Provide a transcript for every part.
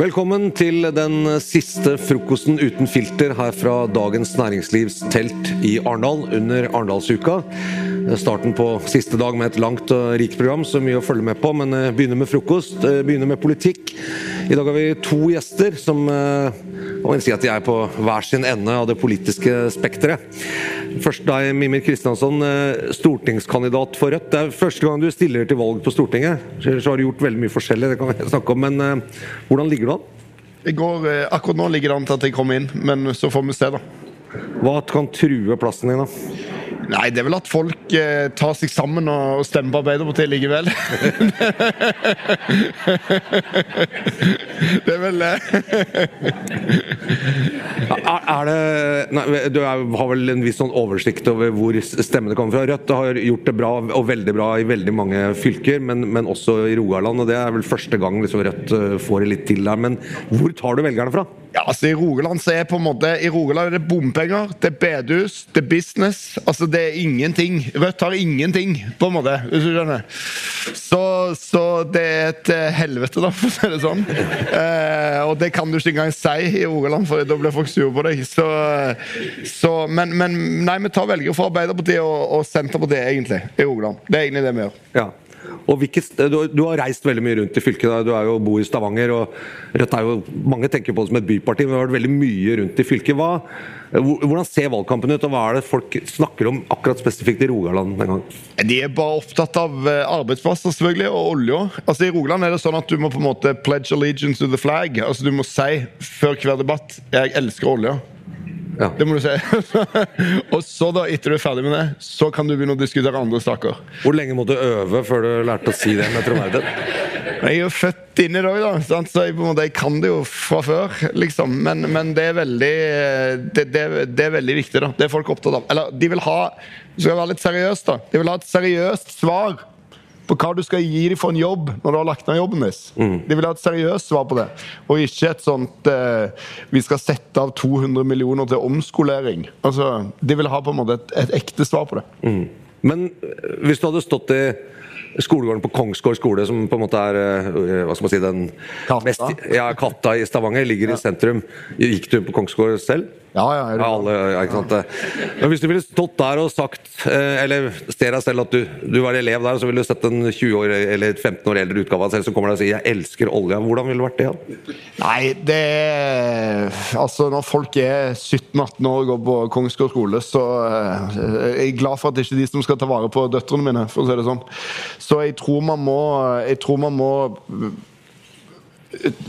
Velkommen til den siste frokosten uten filter her fra Dagens Næringslivs telt i Arendal under Arendalsuka. Starten på siste dag med et langt og rikt program, så mye å følge med på. Men eh, begynner med frokost, eh, begynner med politikk. I dag har vi to gjester som eh, man kan si at de er på hver sin ende av det politiske spekteret. Først deg, Mimir Kristiansson, stortingskandidat for Rødt. Det er første gang du stiller til valg på Stortinget. Så har du gjort veldig mye forskjellig, det kan vi snakke om. Men hvordan ligger du an? Det går, akkurat nå ligger det an til at jeg kommer inn, men så får vi se, da. Hva kan true plassen din, da? Nei, det er vel at folk eh, tar seg sammen og, og stemmer på Arbeiderpartiet likevel. det er vel det. er, er, det nei, Du er, har vel en viss sånn oversikt over hvor stemmene kommer fra? Rødt har gjort det bra og veldig bra i veldig mange fylker, men, men også i Rogaland. og Det er vel første gang liksom, Rødt eh, får det litt til der. Men hvor tar du velgerne fra? Ja, altså I Rogaland så er på en måte I Rogaland er det bompenger, det er bedehus, det er business. Altså Det er ingenting. Rødt har ingenting, på en måte. hvis du skjønner. Så, så det er et eh, helvete, da, for å si det sånn. Eh, og det kan du ikke engang si i Rogaland, for da blir folk sure på deg. Så, så, men, men, nei, vi tar velgere fra Arbeiderpartiet og, og Senterpartiet, egentlig, i Rogaland. Det er egentlig det vi gjør. Ja. Og hvilket, du, du, har reist veldig mye rundt i fylket. Du er jo bor i Stavanger. og Rødt er jo, Mange tenker på det som et byparti, men du har vært veldig mye rundt i fylket. Hva, hvordan ser valgkampen ut, og hva er det folk snakker om akkurat spesifikt i Rogaland den gangen? De er bare opptatt av eh, arbeidsplasser selvfølgelig, og olja. Altså, I Rogaland er det sånn at du må på en måte pledge allegiance to the flag. Altså Du må si før hver debatt 'jeg elsker olja'. Ja. Det må du si. og så, da, etter du er ferdig med det, så kan du begynne å diskutere andre saker. Hvor lenge må du øve før du lærte å si det med troverdighet? Jeg er jo født inn i det òg, så jeg, måte, jeg, kan det jo fra før. liksom. Men, men det, er veldig, det, det, det, er veldig viktig. da. Det er folk opptatt av. Eller de vil ha Skal jeg være litt seriøs, da. De vil ha et seriøst svar på hva du skal gi dem for en jobb når du har lagt ned jobben deres. Mm. De vil ha et seriøst svar på det, og ikke et sånt eh, Vi skal sette av 200 millioner til omskolering. Altså, De vil ha på en måte et, et ekte svar på det. Mm. Men eh, hvis du hadde stått i skolegården på Kongsgård skole, som på en måte er eh, hva skal man si, den katta. Mest, ja, katta i Stavanger, ligger ja. i sentrum. Gikk du på Kongsgård selv? Ja, ja, ja, alle, ja, ikke sant? Men hvis du ville stått der og sagt, eh, eller ser deg selv at du, du var elev der, så ville du sett en 20 år eller 15 år eldre utgave av deg selv som kommer der og sier 'jeg elsker olja', hvordan ville det vært det? Ja? Nei, det Altså, når folk er 17-18 år og går på Kongsgård skole, så er jeg glad for at det ikke er de som skal ta vare på døtrene mine, for å si det sånn. Så jeg tror man må Jeg tror man må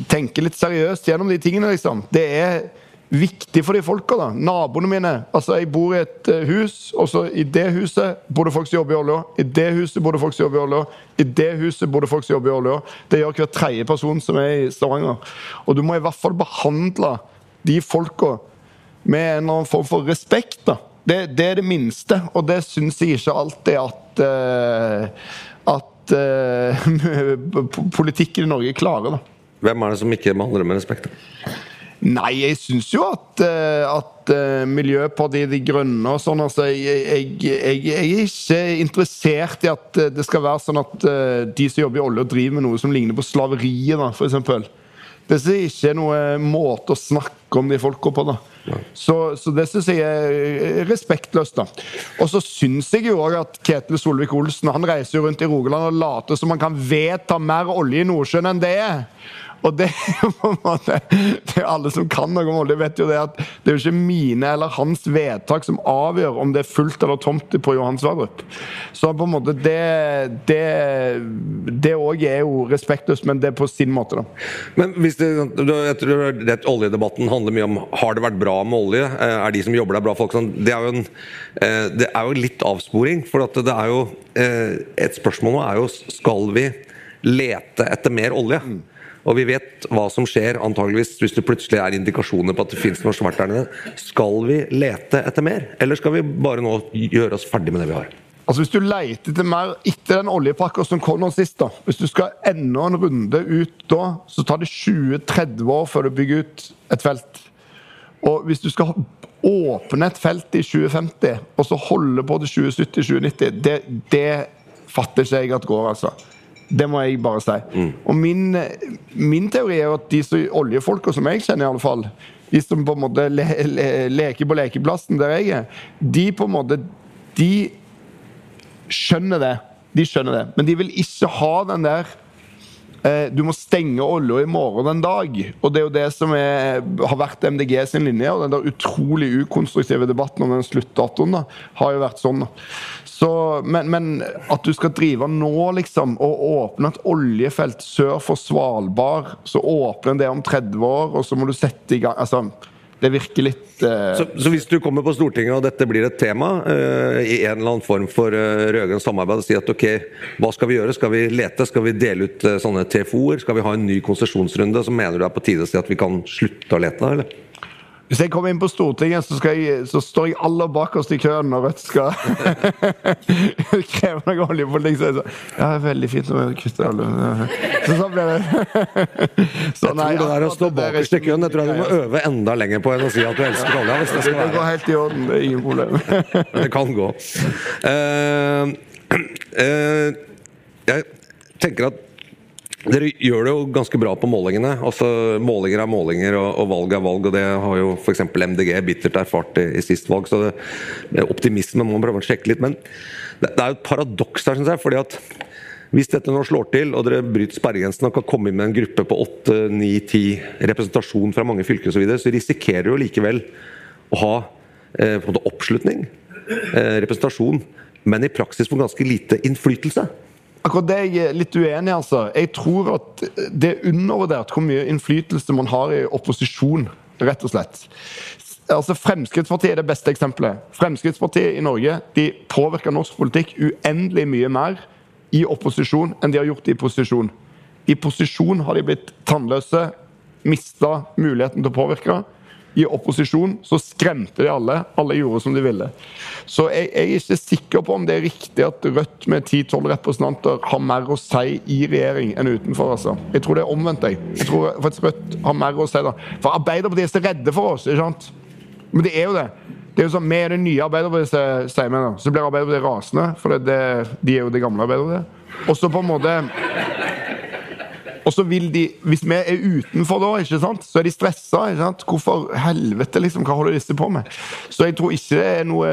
tenke litt seriøst gjennom de tingene, liksom. Det er viktig for de folka. da. Naboene mine. Altså, Jeg bor i et uh, hus, og så i det huset bor det folk som jobber i olja. I det huset bor det folk som jobber i olja. I det huset bor det folk som jobber i olja. Det gjør hver tredje person som er i Stavanger. Og du må i hvert fall behandle de folka med en eller annen form for respekt. da. Det, det er det minste, og det syns jeg ikke alltid at uh, at uh, politikken i Norge klarer. da. Hvem er det som ikke behandler det med respekt? da? Nei, jeg syns jo at, eh, at eh, Miljøpartiet De Grønne og sånn altså, jeg, jeg, jeg, er ikke interessert i at eh, det skal være sånn at de som jobber i olje, og driver med noe som ligner på slaveriet, da, f.eks. Det er ikke noe måte å snakke om de folka på. da. Så, så det syns jeg er respektløst. da. Og så syns jeg jo òg at Ketil Solvik-Olsen han reiser jo rundt i Rogaland og later som han kan vedta mer olje i Nordsjøen enn det er. Og det er jo på en måte det er Alle som kan noe om olje, vet jo det at det er jo ikke mine eller hans vedtak som avgjør om det er fullt eller tomt på Johan Sverdrup. Så på en måte det Det òg er jo respektløst, men det er på sin måte, da. Men hvis det, jeg tror det, Oljedebatten handler mye om har det vært bra med olje. Eh, er de som jobber der, bra folk? Sånn, det er jo, en, eh, det er jo litt avsporing. For det er jo eh, Et spørsmål nå er jo skal vi lete etter mer olje? Mm. Og vi vet hva som skjer antageligvis hvis det plutselig er indikasjoner på at det finnes noe svart der nede. Skal vi lete etter mer, eller skal vi bare nå gjøre oss ferdig med det vi har? Altså Hvis du leter etter mer etter den oljepakka som kom nå sist, da Hvis du skal enda en runde ut da, så tar det 20-30 år før du bygger ut et felt. Og hvis du skal åpne et felt i 2050, og så holde på til 2070-2090, det, det fatter ikke jeg at går, altså. Det må jeg bare si. Mm. Og min, min, teori er jo at de som oljefolka som jeg kjenner, i alle fall, de som på en måte le, le, leker på lekeplassen der jeg er, de på en måte De skjønner det. De skjønner det. Men de vil ikke ha den der eh, du må stenge olja i morgen en dag. Og det er jo det som er, har vært MDG sin linje. Og den der utrolig ukonstruktive debatten om den sluttdatoen da, har jo vært sånn. Så, men, men, at du skal drive nå, liksom, og åpne et oljefelt sør for Svalbard, så åpner det om 30 år, og så må du sette i gang altså, det virker litt uh... så, så, hvis du kommer på Stortinget og dette blir et tema uh, i en eller annen form for uh, rød-grønt samarbeid og sier at ok, hva skal vi gjøre? Skal vi lete? Skal vi dele ut uh, sånne TFO-er? Skal vi ha en ny konsesjonsrunde? Så mener du det er på tide å si at vi kan slutte å lete? eller? Hvis jeg kommer inn på Stortinget, så, jeg, så står jeg aller bakerst i køen når Rødt skal kreve noe oljepolitikk. Så jeg sa ja, det er veldig fint å kutte alle Så sånn blir det. Så, nei, jeg tror det der å stå bakerst i køen, det tror jeg du må øve enda lenger på enn å si at du elsker olje. Hvis det, skal være. det går helt i orden. Det er ingen problem. det kan gå. Uh, uh, jeg tenker at dere gjør det jo ganske bra på målingene. Altså, Målinger er målinger, og, og valg er valg. og Det har jo f.eks. MDG bittert erfart i, i sist valg. så det, Optimisme må man prøve å sjekke litt. Men det, det er jo et paradoks her, syns jeg. fordi at hvis dette nå slår til, og dere bryter sperregrensen og kan komme inn med en gruppe på 8-9-10 representasjon fra mange fylker osv., så, videre, så risikerer du likevel å ha eh, oppslutning, eh, representasjon, men i praksis få ganske lite innflytelse. Akkurat det jeg er litt uenig i. altså. Jeg tror at det er undervurdert hvor mye innflytelse man har i opposisjon, rett og slett. Altså, Fremskrittspartiet er det beste eksempelet. Fremskrittspartiet i Norge de påvirker norsk politikk uendelig mye mer i opposisjon enn de har gjort i posisjon. I posisjon har de blitt tannløse, mista muligheten til å påvirke i opposisjon så skremte de alle. Alle gjorde som de ville. Så jeg, jeg er ikke sikker på om det er riktig at Rødt med 10-12 representanter har mer å si i regjering enn utenfor. altså. Jeg tror det er omvendt. Jeg, jeg tror faktisk Rødt har mer å si da. For Arbeiderpartiet er så redde for oss. ikke sant? Men det er jo det. Det er jo sånn, Vi er det nye Arbeiderpartiet, sier vi. Så blir Arbeiderpartiet rasende, for det, det, de er jo det gamle Arbeiderpartiet. Og så på en måte og så vil de, Hvis vi er utenfor da, ikke sant, så er de stressa. Ikke sant? Hvorfor helvete, liksom? Hva holder disse på med? Så jeg tror ikke det er noe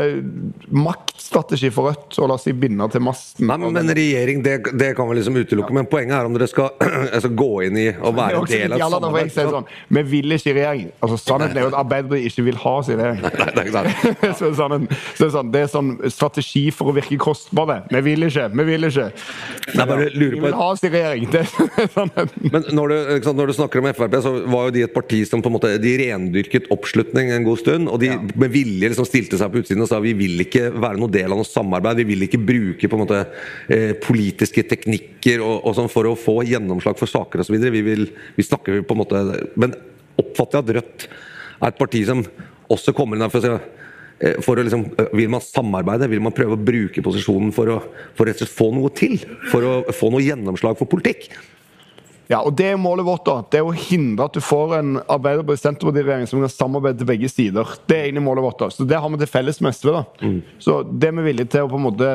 maktstrategi for Rødt å la seg binde til masten. Nei, men, men regjering, det, det, kan vi liksom utelukke. Ja. Men poenget er om dere skal altså, gå inn i og være en del av samarbeidet. Sånn, vi vil ikke i regjering. Altså, Sannheten er jo at Arbeiderpartiet ikke vil ha oss i regjering. Nei, nei, nei, så, sånn, så sånn, det er sånn strategi for å virke kostbare. Vi vil ikke, vi vil ikke. Nei, bare lurer på... Vi vil ha oss i regjering. Det er sånn men når du, sant, når du, snakker om Frp, så var jo de et parti som på en måte, de rendyrket oppslutning en god stund. Og de ja. med vilje liksom stilte seg på utsiden og sa vi vil ikke være noen del av noe samarbeid. Vi vil ikke bruke på en måte eh, politiske teknikker og, og sånn for å få gjennomslag for saker osv. Vi, vil, vi snakker på en måte Men oppfatter jeg at Rødt er et parti som også kommer inn der for å si eh, for å liksom, eh, Vil man samarbeide? Vil man prøve å bruke posisjonen for å, for å få noe til? For å få noe gjennomslag for politikk? Ja, og Det er målet vårt. da. Det er å hindre at du får en Arbeiderparti-Senterparti-regjering som kan samarbeide til begge sider. Det er egentlig målet vårt. da. Så Det har vi til felles med SV. da. Så Det er vi villige til å på en måte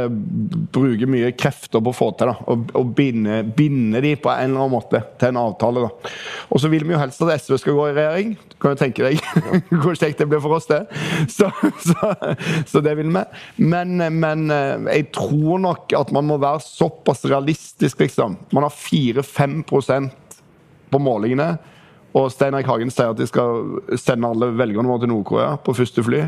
bruke mye krefter på å få til. da. Og, og binde, binde de på en eller annen måte til en avtale. da. Og så vil vi jo helst at SV skal gå i regjering. Du kan jo tenke deg hvor kjekt det blir for oss, det. Så, så, så det vil vi. Men, men eh, jeg tror nok at man må være såpass realistisk, liksom. Man har 4-5 på målingene. Og Stein Erik Hagen sier at de skal sende alle velgerne våre til Nord-Korea på første fly.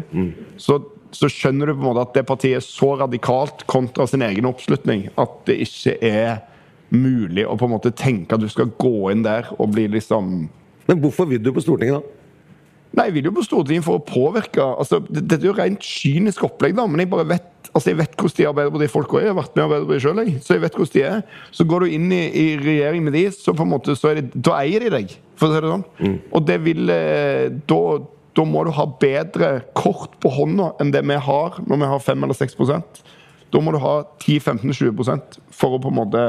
Så, så skjønner du på en måte at det partiet er så radikalt kontra sin egen oppslutning at det ikke er mulig å på en måte tenke at du skal gå inn der og bli liksom Men hvorfor vil du på Stortinget, da? Nei, jeg vil jo på Stortinget for å påvirke. altså, det- er jo rent kynisk opplegg, da, men jeg bare vet altså jeg vet hvordan de Arbeiderparti-folka er. Jeg har vært med i Arbeiderpartiet sjøl. Så jeg vet hvordan de er. Så går du inn i, i regjering med de, så på en måte, så er det, da eier de deg, for å si det sånn. Og det vil eh, da, da må du ha bedre kort på hånda enn det vi har når vi har 5 eller 6 Da må du ha 10-15-20% for å på en måte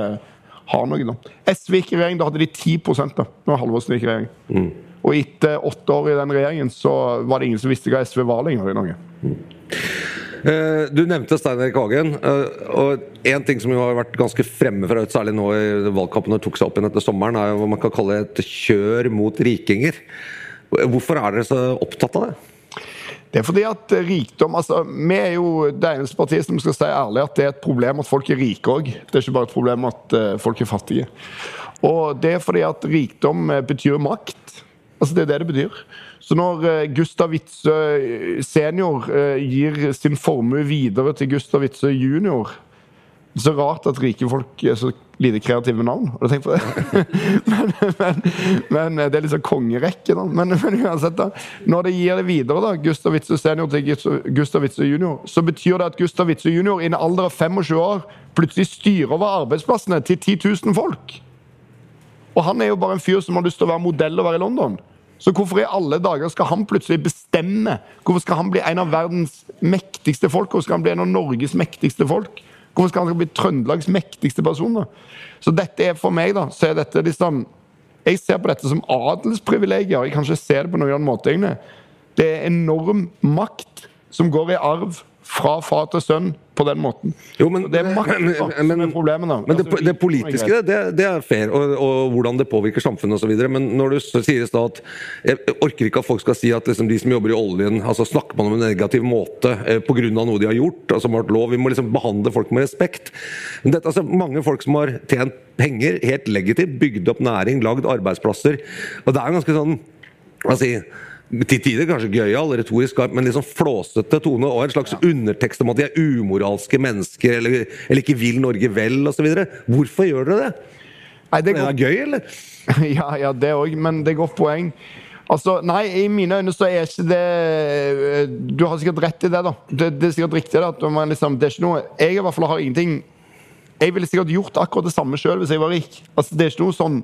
ha noe. da. SV gikk i regjering, da hadde de 10 da når Halvorsen gikk i regjering. Og etter åtte år i den regjeringen så var det ingen som visste hva SV var lenger i Norge. Eh, Du nevnte Stein Erik Hagen. eh, Og en ting som jo har vært ganske fremme fra særlig nå i valgkampen og tok seg opp igjen etter sommeren, er jo hva man kan kalle et kjør mot rikinger. Hvorfor er dere så opptatt av det? Det er fordi at rikdom altså, Vi er jo det eneste partiet som skal si ærlig at det er et problem at folk er rike òg. Det er ikke bare et problem at eh, folk er fattige. Og det er fordi at rikdom eh, betyr makt. Altså Det er det det betyr. Så når eh, Gustav Witzøe senior eh, gir sin formue videre til Gustav Witzøe junior så rart at rike folk er så lite kreative navn. Har du tenkt på det? men, men, men det er sånn kongerekke, da. Men, men uansett, da. Når det gir det videre, da, Gustav Witzøe senior til Gustav Witzøe junior, så betyr det at Gustav Witzøe junior i en alder av 25 år plutselig styrer over arbeidsplassene til 10 000 folk. Og han er jo bare en fyr som har lyst til å være modell og være i London. Så hvorfor i alle dager skal han plutselig bestemme? Hvorfor skal han bli en av verdens mektigste folk? Hvorfor skal han bli en av Norges mektigste folk? Hvorfor skal han bli Trøndelags mektigste person? da? Så dette er for meg, da, så er dette liksom Jeg ser på dette som adelsprivilegier. Jeg kan ikke se det på noen annen måte, egentlig. Det er enorm makt som går i arv fra far til sønn på den måten. Jo, men- det er makt men, men- problemet, da. Men det, Altså, det politiske, det, det er fair, og, og hvordan det påvirker samfunnet osv. Men når du sier stad at Jeg orker ikke at folk skal si at liksom, de som jobber i oljen altså Snakker man om en negativ måte eh, pga. noe de har gjort, altså, som har vært lov. Vi må liksom behandle folk med respekt. Men dette, altså, mange folk som har tjent penger helt legitimt, bygd opp næring, lagd arbeidsplasser. Og det er jo ganske sånn hva si, til tider kanskje gøyal, retorisk skarp, men liksom flåsete tone og en slags undertekst om at de er umoralske mennesker eller, eller ikke vil Norge vel osv. Hvorfor gjør dere det? Nei, det Er går det gøy, eller? Ja, ja, det òg, men det er godt poeng. Altså, Nei, i mine øyne så er ikke det øh, Du har sikkert rett i det, da. Det, det er sikkert riktig. at man liksom, det er ikke noe Jeg i hvert fall har ingenting Jeg ville sikkert gjort akkurat det samme sjøl hvis jeg var rik. Altså, det er ikke noe sånn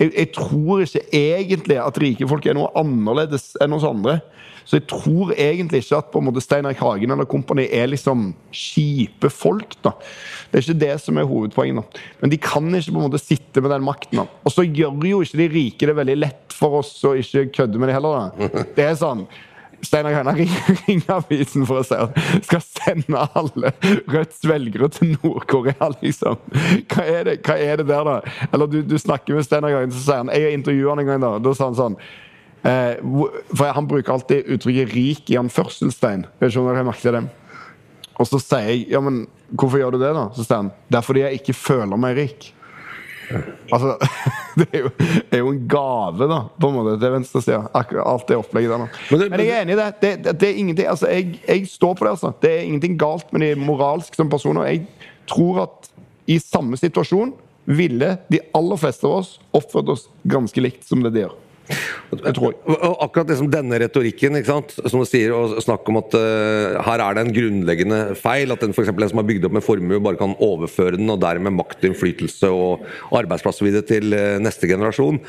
jeg, jeg tror ikke egentlig at rike folk er noe annerledes enn oss andre. Så jeg tror egentlig ikke at på en måte Steinar Hagen eller kompani er liksom kjipe folk. da. Det er ikke det som er hovedpoenget. da. Men de kan ikke på en måte sitte med den makten. da. Og så gjør jo ikke de rike det veldig lett for oss å ikke kødde med det heller. da. Det er sånn Steinar Høyna ringer avisen for å si at skal sende alle Rødts velgere til Nord-Korea, liksom. Hva er, det, hva er det der, da? Eller du, du snakker med Steinar Høyna, så sier han Jeg intervjuet han en gang, da. Da sa han sånn eh, For han bruker alltid uttrykket 'rik' i anførselstegn. Jeg dere har merket det. Og så sier jeg ja, men hvorfor gjør du det, da? Så sier han det er fordi jeg ikke føler meg rik. Altså, det er, jo, er jo en gave, da, på en måte, til venstresida. Alt det opplegget der. nå. Men Men jeg er enig i det. Det, det, det er ingenting, altså, jeg, jeg står på det. altså. Det er ingenting galt med de moralsk som personer. Jeg tror at i samme situasjon ville de aller fleste av oss oppført oss ganske likt som det de gjør. Akkurat liksom denne retorikken, som du sier, og snakk om at uh, her er det en grunnleggende feil. At den, for en som har bygd opp med formue, bare kan overføre den, og dermed makt, innflytelse og arbeidsplass videre til uh, neste generasjon.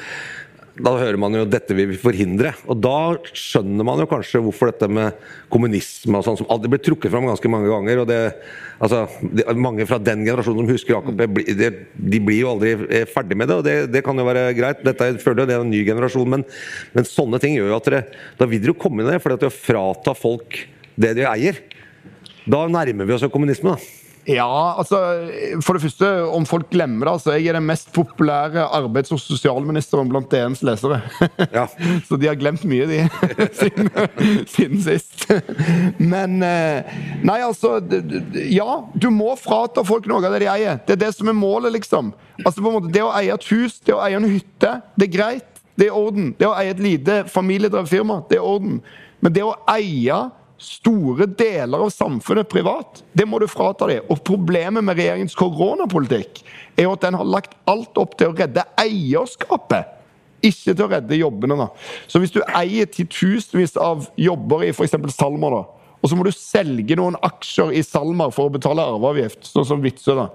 Da hører man jo 'dette vil vi forhindre'. Og da skjønner man jo kanskje hvorfor dette med kommunisme og sånn som aldri ble trukket fram ganske mange ganger. og det, altså, det, Mange fra den generasjonen som husker AKP, de blir jo aldri eh, ferdig med det, og det, det kan jo være greit. Dette jeg føler det er en ny generasjon, men, men sånne ting gjør jo at dere Da vil dere jo komme inn i det, for å frata folk det de eier. Da nærmer vi oss jo kommunisme, da. Ja, altså For det første, om folk glemmer det altså, Jeg er den mest populære arbeids- og sosialministeren blant DNs lesere. Ja. Så de har glemt mye, de, siden, siden sist. Men eh, Nei, altså Ja, du må frata folk noe av det de eier. Det er det som er målet, liksom. Altså på en måte, Det å eie et hus, det å eie en hytte, det er greit. Det er orden. Det å eie et lite familiedrevet firma, det er orden. Men det å eie store deler av samfunnet privat. Det må du frata dem. Og problemet med regjeringens koronapolitikk er jo at den har lagt alt opp til å redde eierskapet. Ikke til å redde jobbene. da. Så hvis du eier titusenvis av jobber i f.eks. Salmer, da, og så må du selge noen aksjer i Salmer for å betale arveavgift, sånn som Vitsø, da.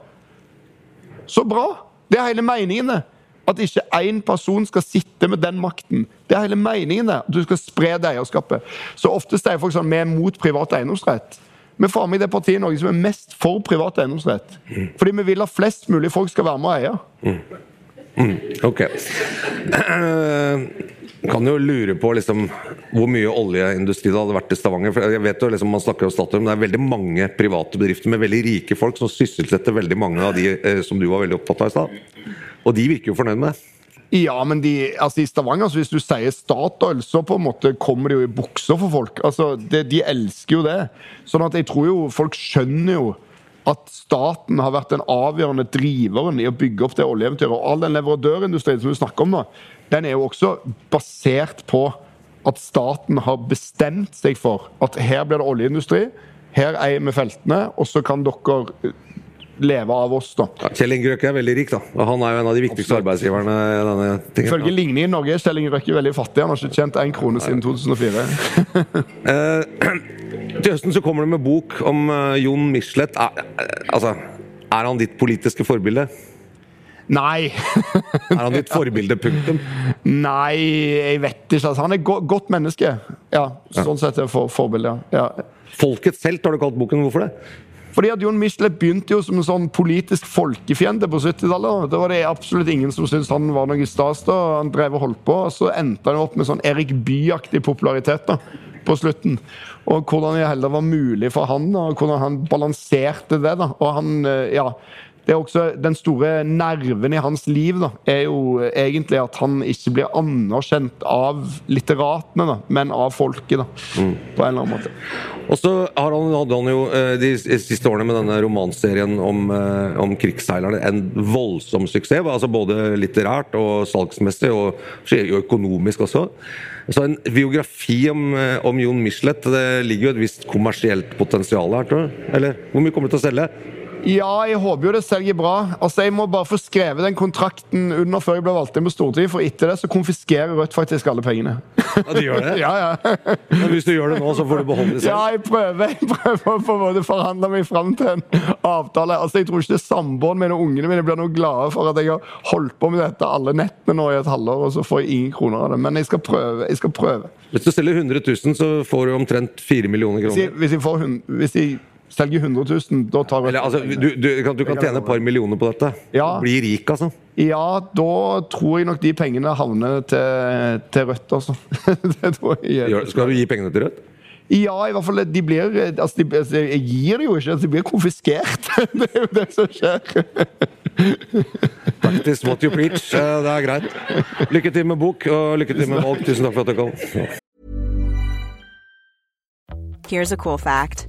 Så bra! Det er hele meningen, det. At ikke én person skal sitte med den makten. Det er hele meningen. At du skal spre det eierskapet. Så ofte sier folk sånn vi er mot privat eiendomsrett. Vi får med det partiet Norge som er mest for privat eiendomsrett. Fordi vi vil at flest mulig folk skal være med og eie. Mm. Mm, ok. Kan jo lure på liksom, hvor mye oljeindustri det hadde vært i Stavanger. For jeg vet jo liksom, Man snakker om Statoil, men det er veldig mange private bedrifter med veldig rike folk som sysselsetter veldig mange av de eh, som du var veldig opptatt av i stad. Og de virker jo fornøyd med det. Ja, men de, altså i Stavanger, hvis du sier Statoil, så på en måte kommer det jo i bukser for folk. Altså, det, De elsker jo det. Sånn at jeg tror jo folk skjønner jo at staten har vært den avgjørende driveren i å bygge opp det oljeeventyret. Og all den leverandørindustrien som du snakker om nå, den er jo også basert på at staten har bestemt seg for at her blir det oljeindustri, her eier vi feltene, og så kan dere leve av oss. da. Ja, Kjell Inge Røkke er veldig rik, da. Og han er jo en av de viktigste Absolutt. arbeidsgiverne. denne tingen. Ifølge ligningen i Norge er Kjell Inge Røkke veldig fattig. Han har ikke tjent én krone siden 2004. eh, til høsten så kommer du med bok om uh, Jon Michelet. Er, uh, altså, er han ditt politiske forbilde? Nei. er han ditt forbilde, punktum? Nei, jeg vet ikke. Altså, han er et go godt menneske. Ja, Sånn sett er for forbilde, ja. Folkets helt har du kalt boken. Hvorfor det? Fordi at Jon Michelet begynte jo som en sånn politisk folkefiende på 70-tallet. Det var det absolutt ingen som syntes han var noe stas. da, Han drev og holdt på. og Så endte han opp med sånn Erik Bye-aktig popularitet da, på slutten. Og hvordan det heller var mulig for han, da, og hvordan han balanserte det. da, og han, eh, ja, det er også Den store nerven i hans liv da, er jo egentlig at han ikke blir anerkjent av litteratene, da, men av folket. da, mm. På en eller annen måte. Og så hadde han jo eh, de siste årene med denne romanserien om, eh, om krigsseilerne en voldsom suksess. altså Både litterært og salgsmessig, og økonomisk også. Så En biografi om, eh, om Jon Michelet, det ligger jo et visst kommersielt potensial her, tror jeg? Eller hvor mye kommer det til å selge? Ja, jeg håper jo det selger bra. Altså, Jeg må bare få skrevet den kontrakten under før jeg blir valgt inn på Stortinget, for etter det så konfiskerer Rødt faktisk alle pengene. Ja, de gjør det? ja, ja. Men hvis du gjør det nå, så får du beholde det selv? Ja, jeg prøver, jeg prøver på en måte forhandle meg fram til en avtale. Altså, Jeg tror ikke samboeren min og ungene mine blir noe glade for at jeg har holdt på med dette alle nettene nå i et halvår, og så får jeg ingen kroner av det. Men jeg skal prøve. jeg skal prøve. Hvis du selger 100 000, så får du omtrent 4 millioner kroner. Hvis jeg, hvis jeg får, hvis jeg selger 100 000, da tar Eller, altså, du, du, kan, du kan tjene et par millioner på dette? Ja. Bli rik, altså? Ja, da tror jeg nok de pengene havner til, til Rødt, altså. jeg Skal du gi pengene til Rødt? Ja, i hvert fall. De blir altså, de, altså, Jeg gir det jo ikke, altså, de blir konfiskert. det er jo det som skjer. Practice what you preach. Det er greit. Lykke til med bok, og lykke til med valg. Tusen takk for at du kom. Here's a cool fact.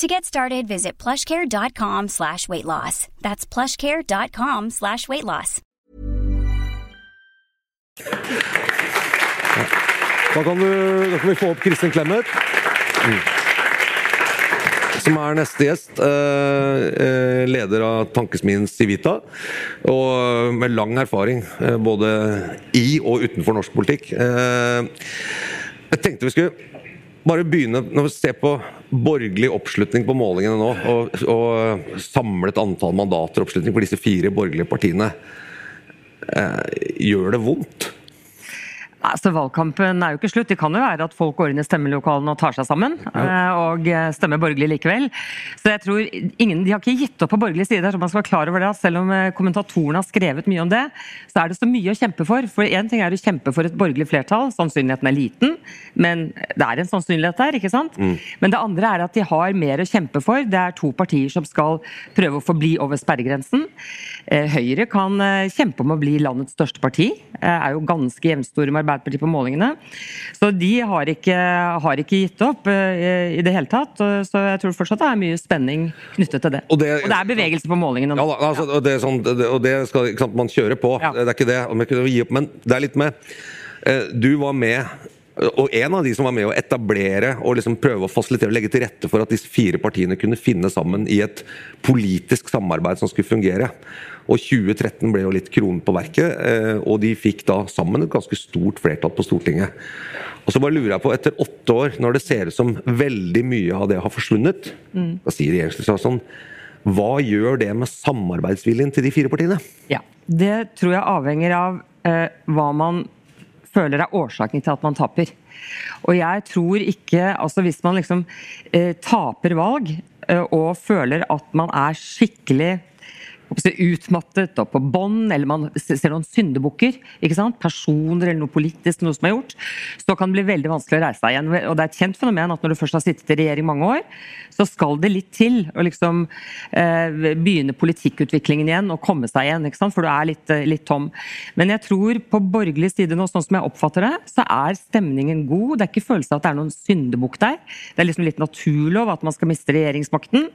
To get started, visit plushcare.com slash weight loss. That's plushcare.com slash weight loss. Da kan, du, da kan vi få opp Kristin Clemet. Som er neste gjest. eh, eh, leder av tankesmien Civita. Og med lang erfaring eh, både i og utenfor norsk politikk. Jeg tenkte vi skulle bare begynne når vi ser på borgerlig oppslutning på målingene nå, og, og samlet antall mandater og oppslutning på disse fire borgerlige partiene. Eh, gjør det vondt? Altså, Valgkampen er jo ikke slutt. Det kan jo være at folk går inn i stemmelokalene og tar seg sammen. Ja. Og eh, stemmer borgerlig likevel. Så jeg tror ingen, De har ikke gitt opp på borgerlig side. så man skal være klar over det. Selv om eh, kommentatorene har skrevet mye om det, så er det så mye å kjempe for. For Én ting er å kjempe for et borgerlig flertall. Sannsynligheten er liten, men det er en sannsynlighet der. ikke sant? Men det andre er at de har mer å kjempe for. Det er to partier som skal prøve å forbli over sperregrensen. Eh, Høyre kan eh, kjempe om å bli landets største parti. eh, Er jo ganske jevnstore med Arbeiderpartiet på målingene. Så de har ikke, har ikke gitt opp uh, i det hele tatt. Så jeg tror fortsatt det er mye spenning knyttet til det. Og det- er bevegelse på målingene Ja, altså, og det, sånn, det, og det skal sant, man kjøre på. Ja. Det er ikke det. opp, Men det er litt med Uh, Du var med og en av de som var med å etablere og liksom prøve å fasilitere og legge til rette for at disse fire partiene kunne finne sammen i et politisk samarbeid som skulle fungere. Og 2013 ble jo litt kronen på verket, eh, og de fikk da sammen et ganske stort flertall på Stortinget. Og så bare lurer jeg på, etter åtte år, når det ser ut som veldig mye av det har forsvunnet, da sier regjeringsministeren sånn hva gjør det med samarbeidsviljen til de fire partiene? Ja, Det tror jeg avhenger av eh, hva man føler er årsaken til at man taper. Og jeg tror ikke Altså hvis man liksom eh, taper valg eh, og føler at man er skikkelig hva skal jeg si, utmattet og på bånd, eller man ser noen syndebukker, personer eller noe politisk noe som er gjort, så kan det bli veldig vanskelig å reise seg igjen. Og Det er et kjent fenomen at når du først har sittet i regjering mange år, så skal det litt til å liksom eh, begynne politikkutviklingen igjen og komme seg igjen, for du er litt, eh, litt tom. Men jeg tror på borgerlig side nå, sånn som jeg oppfatter det, så er stemningen god. Det er ikke følelse av at det er noen syndebukk der. Det er liksom litt naturlov at man skal miste regjeringsmakten.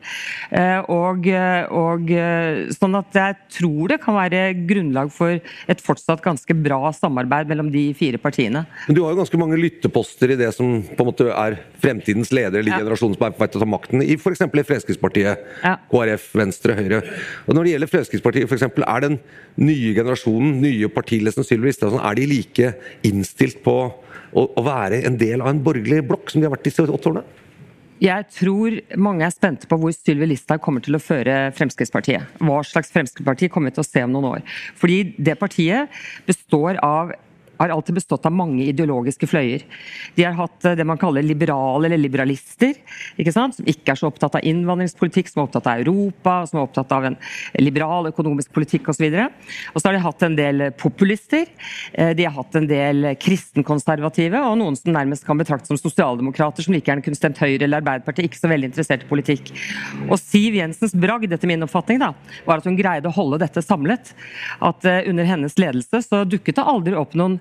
Eh, og, og eh, sånn at jeg tror det kan være grunnlag for et fortsatt ganske bra samarbeid mellom de fire partiene. Men Du har jo ganske mange lytteposter i det som på en måte er fremtidens ledere, eller Ja. generasjonen som er på vei til å ta makten, i f.eks. i Fremskrittspartiet, Ja. KrF, Venstre, Høyre. Og Når det gjelder Fremskrittspartiet, eksempel, er den nye generasjonen, nye partiledelsen Sylvi Listhaug, er de like innstilt på å, å være en del av en borgerlig blokk som de har vært disse åtte årene? Jeg tror mange er spente på hvor Sylvi Listhaug kommer til å føre Fremskrittspartiet. Hva slags Fremskrittsparti kommer vi til å se om noen år. Fordi det partiet består av har alltid bestått av mange ideologiske fløyer. De har hatt eh, det man kaller liberale eller liberalister, ikke sant? som ikke er så opptatt av innvandringspolitikk, som er opptatt av Europa, som er opptatt av en liberal økonomisk politikk osv. Og så har de hatt en del populister, eh, de har hatt en del kristenkonservative, og noen som nærmest kan betraktes som sosialdemokrater, som like gjerne kunne stemt Høyre eller Arbeiderpartiet, ikke så veldig interessert i politikk. Og Siv Jensens bragd, etter min oppfatning, da, var at hun greide å holde dette samlet. At eh, under hennes ledelse så dukket det aldri opp noen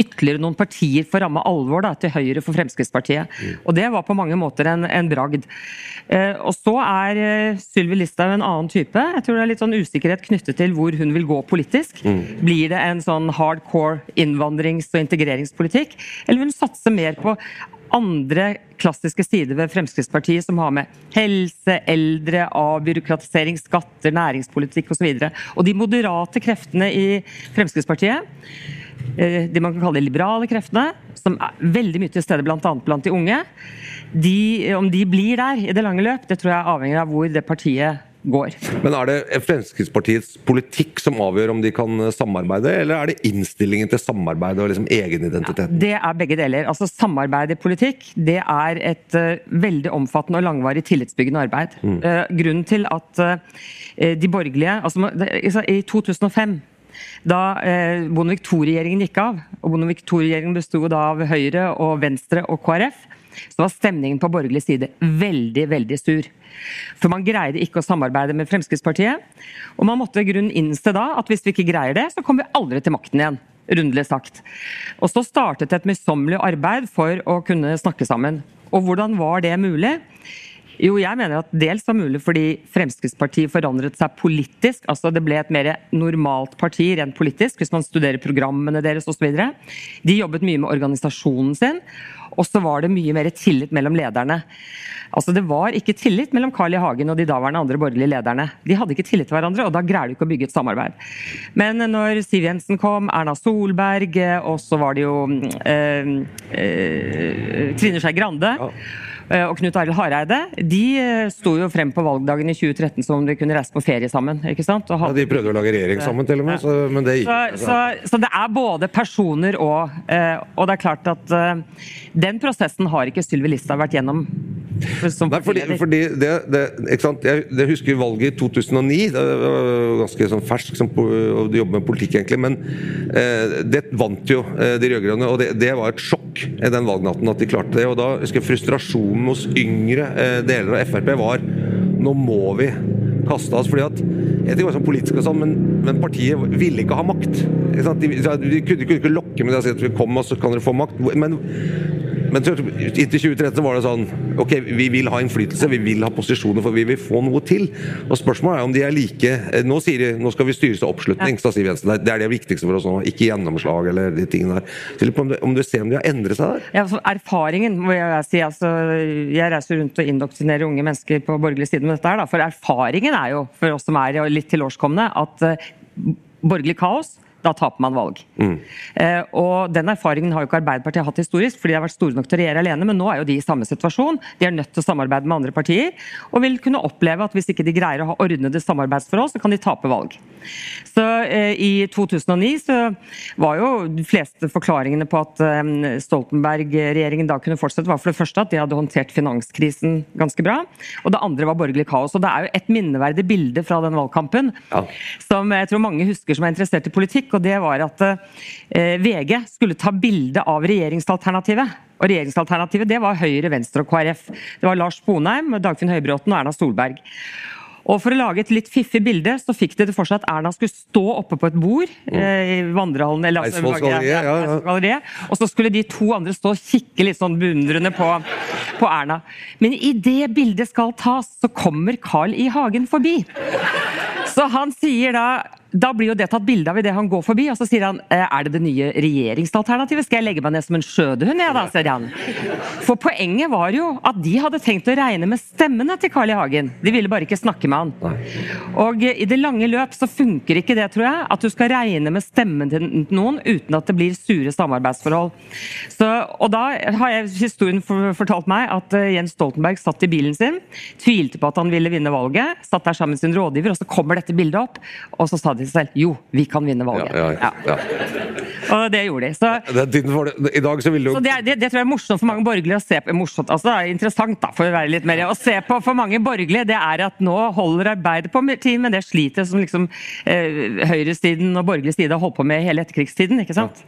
ytterligere noen partier for ramme alvor da, til høyre for Fremskrittspartiet. Og det var på mange måter en, en bragd. Eh, og så er eh, Sylvi Listhaug en annen type. Jeg tror det er litt sånn usikkerhet knyttet til hvor hun vil gå politisk. Blir det en sånn hardcore innvandrings- og integreringspolitikk, eller vil hun satse mer på andre klassiske sider ved Fremskrittspartiet som har med helse, eldre, avbyråkratisering, skatter, næringspolitikk osv. Og, så og de moderate kreftene i Fremskrittspartiet de man kan kalle de liberale kreftene, som er veldig mye til stede bl.a. blant de unge, de, om de blir der i det lange løp, det tror jeg avhenger av hvor det partiet går. Men er det Fremskrittspartiets politikk som avgjør om de kan samarbeide, eller er det innstillingen til samarbeid og liksom egenidentiteten? Det er begge deler. Altså Samarbeid i politikk det er et uh, veldig omfattende og langvarig tillitsbyggende arbeid. Mm. Uh, grunnen til at uh, de borgerlige altså, I 2005 da eh, Bondevik II-regjeringen gikk av, og Bondevik II-regjeringen bestod av Høyre og Venstre og KrF, så var stemningen på borgerlig side veldig, veldig sur. For man greide ikke å samarbeide med Fremskrittspartiet. Og man måtte i grunnen innse da at hvis vi ikke greier det, så kommer vi aldri til makten igjen. Rundelig sagt. Og så startet et møysommelig arbeid for å kunne snakke sammen. Og hvordan var det mulig? Jo, jeg mener at dels var mulig fordi Fremskrittspartiet forandret seg politisk. altså Det ble et mer normalt parti rent politisk, hvis man studerer programmene deres osv. De jobbet mye med organisasjonen sin. Og så var det mye mer tillit mellom lederne. Altså Det var ikke tillit mellom Carl I. Hagen og de daværende andre borgerlige lederne. De hadde ikke tillit til hverandre, og da greier du ikke å bygge et samarbeid. Men når Siv Jensen kom, Erna Solberg, og så var det jo eh, eh, Trine Skei Grande ja. Eh, og Knut Arild Hareide de eh, sto jo frem på valgdagen i 2013 som om de kunne reise på ferie sammen. ikke sant? Hadde... Ja, De prøvde å lage regjering sammen, til og med. Så, men det gikk så, så, så, det er både personer og eh, Og det er klart at den prosessen har ikke Sylvi Listhaug vært gjennom. Nei, fordi, fordi det, det? Jeg, jeg, husker valget i 2009. Det var ganske sånn fersk som, å jobbe med politikk, egentlig. Men eh, det vant jo de rød-grønne, og det, det, var et sjokk den valgnatten at de klarte det. og da husker jeg frustrasjonen hos yngre eh, deler av Frp var nå må vi kaste oss. fordi at jeg tenker sånn politisk og sånn, men, men, partiet ville ikke ha makt. De, de, de, kunne, ikke lokke med det og si at vi kom, og så kan dere få makt. Men men inntil 2013 var det sånn Ok, vi vil ha innflytelse, vi vil ha posisjoner, for vi vil få noe til. Og Spørsmålet er om de er like eh, Nå sier de nå skal vi styres av oppslutning, sa Siv Jensen. Det er det viktigste for oss nå, ikke gjennomslag eller de tingene der. Om du, om du ser om de har endret seg der? Ja, altså, erfaringen, må jeg si. Altså, jeg reiser rundt og indoktrinerer unge mennesker på borgerlig side med dette her, da. For erfaringen er jo, for oss som er litt tilårskomne, at uh, borgerlig kaos da taper man valg. Mm. Eh, og Den erfaringen har jo ikke Arbeiderpartiet hatt historisk, fordi de har vært store nok til å regjere alene, men nå er jo de i samme situasjon. De er nødt til å samarbeide med andre partier, og vil kunne oppleve at hvis ikke de greier å ha ordnede samarbeidsforhold, så kan de tape valg. Så eh, I 2009 så var jo de fleste forklaringene på at eh, Stoltenberg-regjeringen da kunne fortsette, var for det første at de hadde håndtert finanskrisen ganske bra, og det andre var borgerlig kaos. Og Det er jo et minneverdig bilde fra den valgkampen ja. som jeg tror mange husker som er interessert i politikk og det var at eh, VG skulle ta bilde av regjeringsalternativet. Og regjeringsalternativet det var Høyre, Venstre og KrF. Det var Lars Bonheim, Dagfinn Høybråten og Erna Solberg. Og For å lage et litt fiffig bilde så fikk de det for seg at Erna skulle stå oppe på et bord mm. eh, i vandrehallen eller altså, ja, ja. Og så skulle de to andre stå og kikke litt sånn beundrende på, på Erna. Men i det bildet skal tas, så kommer Carl I. Hagen forbi. Så han sier da da blir jo det tatt bilde av idet han går forbi, og så sier han «Eh, er det det nye regjeringsalternativet? Skal jeg legge meg ned som en skjødehund, jeg da, sier han. For poenget var jo at de hadde tenkt å regne med stemmene til Carl I. Hagen. De ville bare ikke snakke med han. Og i det lange løp så funker ikke det, tror jeg, at du skal regne med stemmen til noen uten at det blir sure samarbeidsforhold. Så, og da har jeg historien fortalt meg at eh, Jens Stoltenberg satt i bilen sin, tvilte på at han ville vinne valget, satt der sammen med sin rådgiver, og så kommer dette bildet opp, og så sa de seg selv jo, vi kan vinne valget. Ja, ja, og det gjorde de. Så, det, så det, det, det, tror jeg er morsomt for mange borgerlige å se på. Morsomt, altså det er interessant da, for å være litt mer, å se på for mange borgerlige, det er at nå holder Arbeiderpartiet med det slitet som liksom eh, høyresiden og borgerlig side har holdt på med hele etterkrigstiden. ikke sant?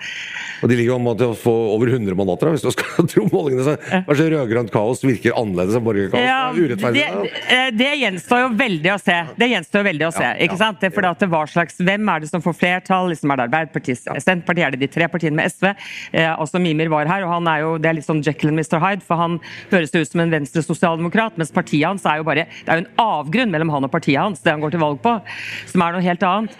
Og de ligger an til å få over 100 mandater, hvis du skal tro målingene. Så kanskje rød-grønt kaos virker annerledes enn borgerlig kaos? Ja, det, Det, det, gjenstår jo veldig å se. Det gjenstår veldig å se, ikke sant? Det er fordi at det var slags hvem er det som får flertall? Liksom er det Arbeiderpartiet, Senterpartiet, er det de tre partiene med SV? Eh, også Mimir var her, og han er jo, det er litt sånn Jekyll and Mr. Hyde, for han høres ut som en venstre-sosialdemokrat, mens partiet hans er jo bare Det er jo en avgrunn mellom han og partiet hans, det han går til valg på, som er noe helt annet.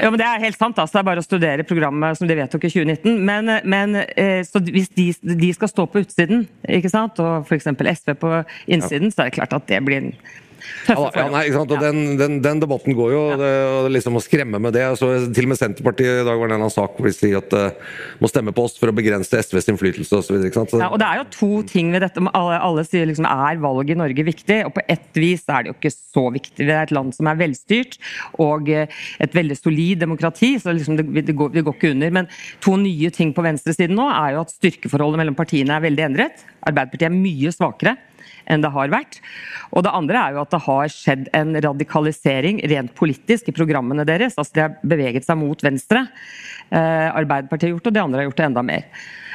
Ja, men Det er helt sant, altså. Det er bare å studere programmet som de vedtok i 2019. Men, men eh, så hvis de, de, skal stå på utsiden, ikke sant, og f.eks. SV på innsiden, så er det klart at det blir en Ja, ja, nei, ikke sant? Og den, den, den debatten går jo, det, liksom å skremme med det. Så til og med Senterpartiet i dag var det en annen sak hvor de sier at uh, må stemme på oss for å begrense SVs innflytelse osv. Ja, og det er jo to ting ved dette. Alle, alle sier liksom er valget i Norge viktig, og på ett vis er det jo ikke så viktig. Det er et land som er velstyrt og eh, et veldig solid demokrati, så liksom det, det, går, det går ikke under. Men to nye ting på venstresiden nå er jo at styrkeforholdet mellom partiene er veldig endret. Arbeiderpartiet er mye svakere enn det har vært. Og det andre er jo at det har skjedd en radikalisering rent politisk i programmene deres. Altså de har beveget seg mot venstre. Eh, Arbeiderpartiet har gjort det, og de andre har gjort det enda mer.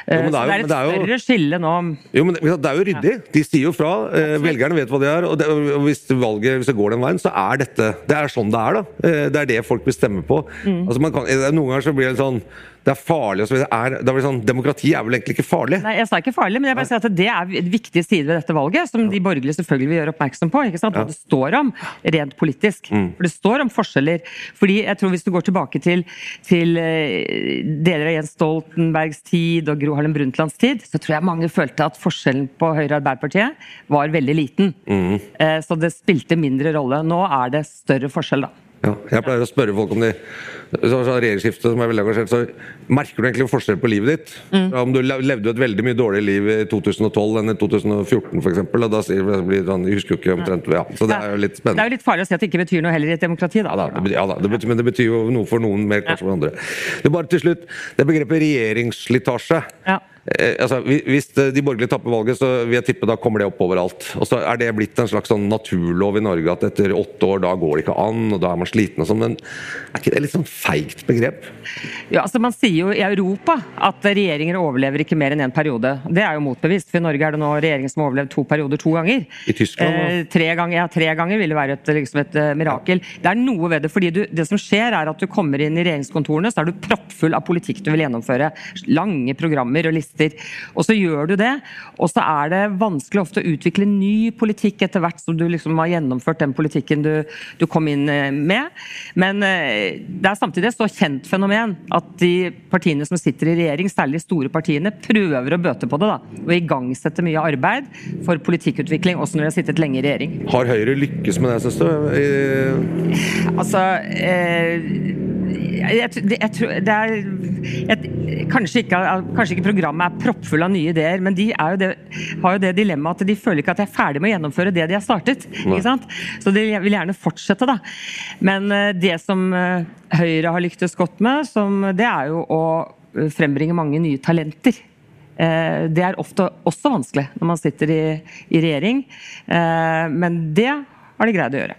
Eh, Jo, det er så jo- det er et det er jo- større skille nå. Jo, men det det er jo ryddig. De sier jo fra. Eh, velgerne vet hva de er. Og, det, og hvis valget hvis det går den veien, så er dette Det er sånn det er, da. Eh, det er det folk vil stemme på. Mm. Altså man kan, eh, noen ganger så blir det sånn Det er farlig og så videre. Er, det sånn, Demokrati er vel egentlig ikke farlig? Nei, jeg sa ikke farlig, men jeg bare sier at det er en viktig side ved dette valget, som de borgerlige selvfølgelig vil gjøre oppmerksom på. ikke sant? Hva det står om rent politisk. Mm. For det står om forskjeller. Fordi jeg tror Hvis du går tilbake til, til eh, deler av Jens Stoltenbergs tid og Gro Harlem Brundtlands tid, så tror jeg mange følte at forskjellen på Høyre og Arbeiderpartiet var veldig liten. Mm. Eh, Så det spilte mindre rolle. Nå er det større forskjell, da. Ja, jeg pleier å spørre folk om de så, så regjeringsskiftet som er veldig engasjert, så merker du egentlig forskjell på livet ditt? Mm. Om du levde et veldig mye dårligere liv i 2012 enn i 2014 f.eks. Da blir sånn, jeg husker jo ikke omtrent ja, Så det er jo litt spennende. Det er jo litt farlig å si at det ikke betyr noe heller i et demokrati, da. Ja, da, det betyr, ja da, det betyr, men det betyr jo noe for noen mer kanskje for andre. Det er bare til slutt, det begrepet regjeringsslitasje. Ja. Eh, altså, hvis de borgerlige tapper valget, så vil jeg tippe da kommer det opp overalt. Og så er det blitt en slags sånn naturlov i Norge at etter åtte år, da går det ikke an, og da er man sliten og sånn. Men er ikke det litt sånn feigt begrep? Ja, altså Man sier jo i Europa at regjeringer overlever ikke mer enn én periode. Det er jo motbevist, for i Norge er det nå regjeringer som har overlevd to perioder to ganger. I Tyskland? Eh, tre, ganger, ja, tre ganger ville være et, liksom et uh, mirakel. Det er noe ved det. fordi du, Det som skjer er at du kommer inn i regjeringskontorene, så er du proppfull av politikk du vil gjennomføre. Lange programmer og lister. Og så gjør du det, og så er det vanskelig ofte å utvikle ny politikk etter hvert som du liksom har gjennomført den politikken du, du kom inn eh, med. Men eh, det er samtidig et så kjent fenomen at de partiene som sitter i regjering, særlig de store partiene, prøver å bøte på det. da, Og igangsette mye arbeid for politikkutvikling, også når de har sittet lenge i regjering. Har Høyre lykkes med det, syns du? I- Altså eh, jeg, jeg, jeg tror det er kanskje, ikke, kanskje ikke programmet er proppfull av nye ideer, men de jo det, har jo det dilemmaet at de føler ikke at de er ferdig med å gjennomføre det de har startet. ikke sant? Så de vil gjerne fortsette, da. Men eh, det som eh, Høyre har lyktes godt med, som, det er jo å eh, frembringe mange nye talenter. Det er ofte også vanskelig når man sitter i, i regjering, men det har de greid å gjøre.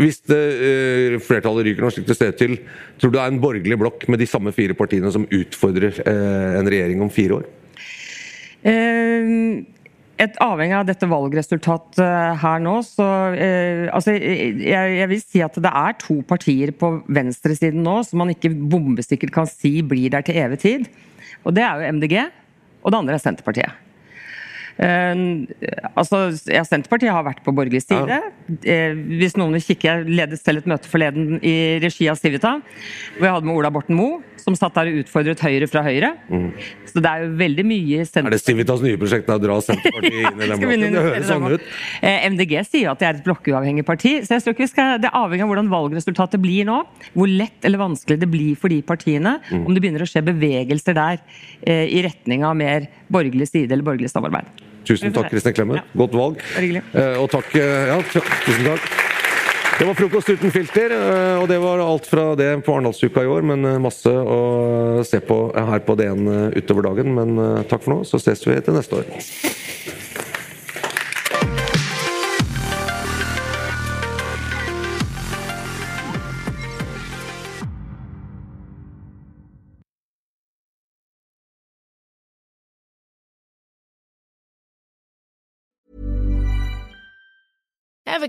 Hvis det, eh, flertallet ryker nå slik det ser til, tror du det er en borgerlig blokk med de samme fire partiene som utfordrer eh, en regjering om fire år? Eh, et avhengig av dette valgresultatet her nå, så eh, altså, jeg, jeg vil si at det er to partier på venstresiden nå som man ikke bombesikkert kan si blir der til evig tid. Og det er jo MDG, og det andre er Senterpartiet. Eh, altså, ja, Senterpartiet har vært på borgerlig side. Ja. hvis noen vil kikke, Jeg ledet selv et møte forleden i regi av Civita, hvor jeg hadde med Ola Borten Moe, som satt der og utfordret Høyre fra Høyre. Så det er jo veldig mye Er det Civitas nye prosjekt å dra Senterpartiet inn i den blokken? Det høres sånn ut. Eh, MDG sier jo at det er et blokkuavhengig parti. så jeg tror ikke vi skal, Det er avhengig av hvordan valgresultatet blir nå. Hvor lett eller vanskelig det blir for de partiene. Mm. Om det begynner å skje bevegelser der eh, i retning av mer borgerlig side eller borgerlig samarbeid. Tusen takk, Kristin Clemet. Godt valg. Eh, og takk eh, Ja, tusen takk. Det var Frokost uten filter, eh, og det var alt fra det på Arendalsuka i år. Men masse å se på her på DN utover dagen. Men takk for nå, så ses vi til neste år.